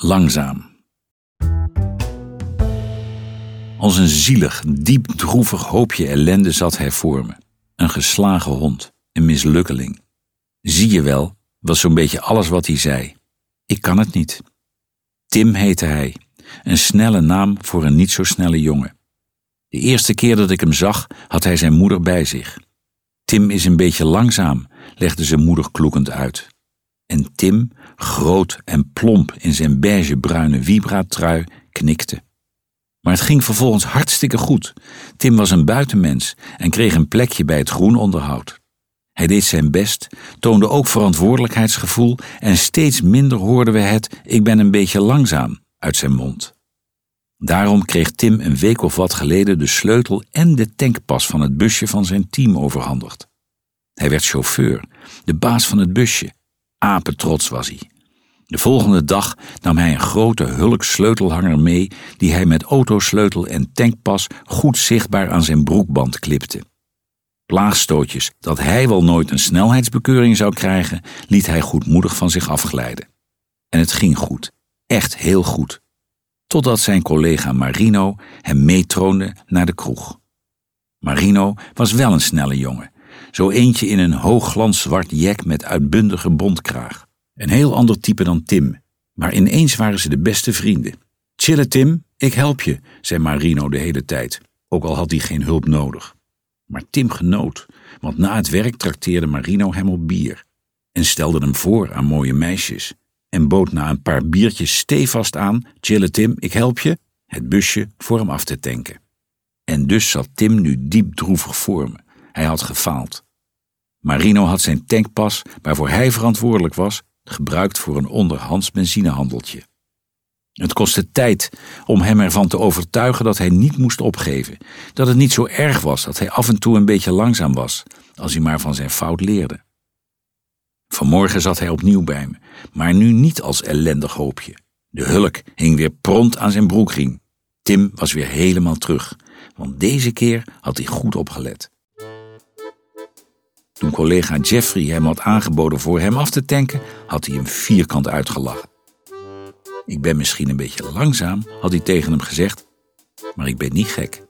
Langzaam. Als een zielig, diep droevig hoopje ellende zat hij voor me. Een geslagen hond, een mislukkeling. Zie je wel, was zo'n beetje alles wat hij zei. Ik kan het niet. Tim heette hij, een snelle naam voor een niet zo snelle jongen. De eerste keer dat ik hem zag, had hij zijn moeder bij zich. Tim is een beetje langzaam, legde zijn moeder kloekend uit. En Tim, groot en plomp in zijn beigebruine vibra-trui, knikte. Maar het ging vervolgens hartstikke goed. Tim was een buitenmens en kreeg een plekje bij het groenonderhoud. Hij deed zijn best, toonde ook verantwoordelijkheidsgevoel en steeds minder hoorden we het ik ben een beetje langzaam uit zijn mond. Daarom kreeg Tim een week of wat geleden de sleutel en de tankpas van het busje van zijn team overhandigd. Hij werd chauffeur, de baas van het busje. Apetrots was hij. De volgende dag nam hij een grote hulksleutelhanger mee die hij met autosleutel en tankpas goed zichtbaar aan zijn broekband klipte. Plaagstootjes dat hij wel nooit een snelheidsbekeuring zou krijgen, liet hij goedmoedig van zich afglijden. En het ging goed, echt heel goed, totdat zijn collega Marino hem meetroonde naar de kroeg. Marino was wel een snelle jongen, zo eentje in een hoogglans zwart jek met uitbundige bondkraag. Een heel ander type dan Tim, maar ineens waren ze de beste vrienden. Chille Tim, ik help je, zei Marino de hele tijd, ook al had hij geen hulp nodig. Maar Tim genoot, want na het werk trakteerde Marino hem op bier en stelde hem voor aan mooie meisjes en bood na een paar biertjes stevast aan, chille Tim, ik help je, het busje voor hem af te tanken. En dus zat Tim nu diep droevig voor me. Hij had gefaald. Marino had zijn tankpas, waarvoor hij verantwoordelijk was, gebruikt voor een onderhands benzinehandeltje. Het kostte tijd om hem ervan te overtuigen dat hij niet moest opgeven, dat het niet zo erg was dat hij af en toe een beetje langzaam was, als hij maar van zijn fout leerde. Vanmorgen zat hij opnieuw bij me, maar nu niet als ellendig hoopje. De hulk hing weer pront aan zijn broekriem. Tim was weer helemaal terug, want deze keer had hij goed opgelet. Collega Jeffrey hem had aangeboden voor hem af te tanken, had hij hem vierkant uitgelachen. Ik ben misschien een beetje langzaam, had hij tegen hem gezegd, maar ik ben niet gek.